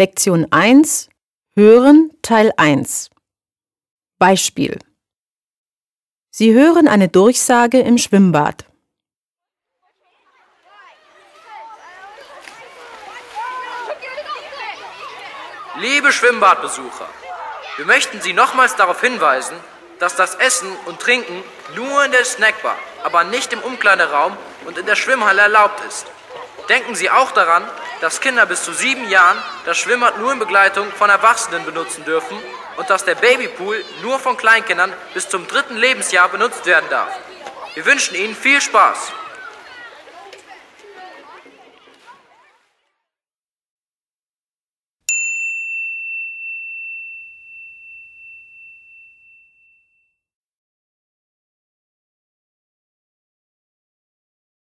Lektion 1 Hören Teil 1 Beispiel Sie hören eine Durchsage im Schwimmbad. Liebe Schwimmbadbesucher, wir möchten Sie nochmals darauf hinweisen, dass das Essen und Trinken nur in der Snackbar, aber nicht im Umkleideraum und in der Schwimmhalle erlaubt ist. Denken Sie auch daran, dass Kinder bis zu sieben Jahren das Schwimmbad nur in Begleitung von Erwachsenen benutzen dürfen und dass der Babypool nur von Kleinkindern bis zum dritten Lebensjahr benutzt werden darf. Wir wünschen Ihnen viel Spaß.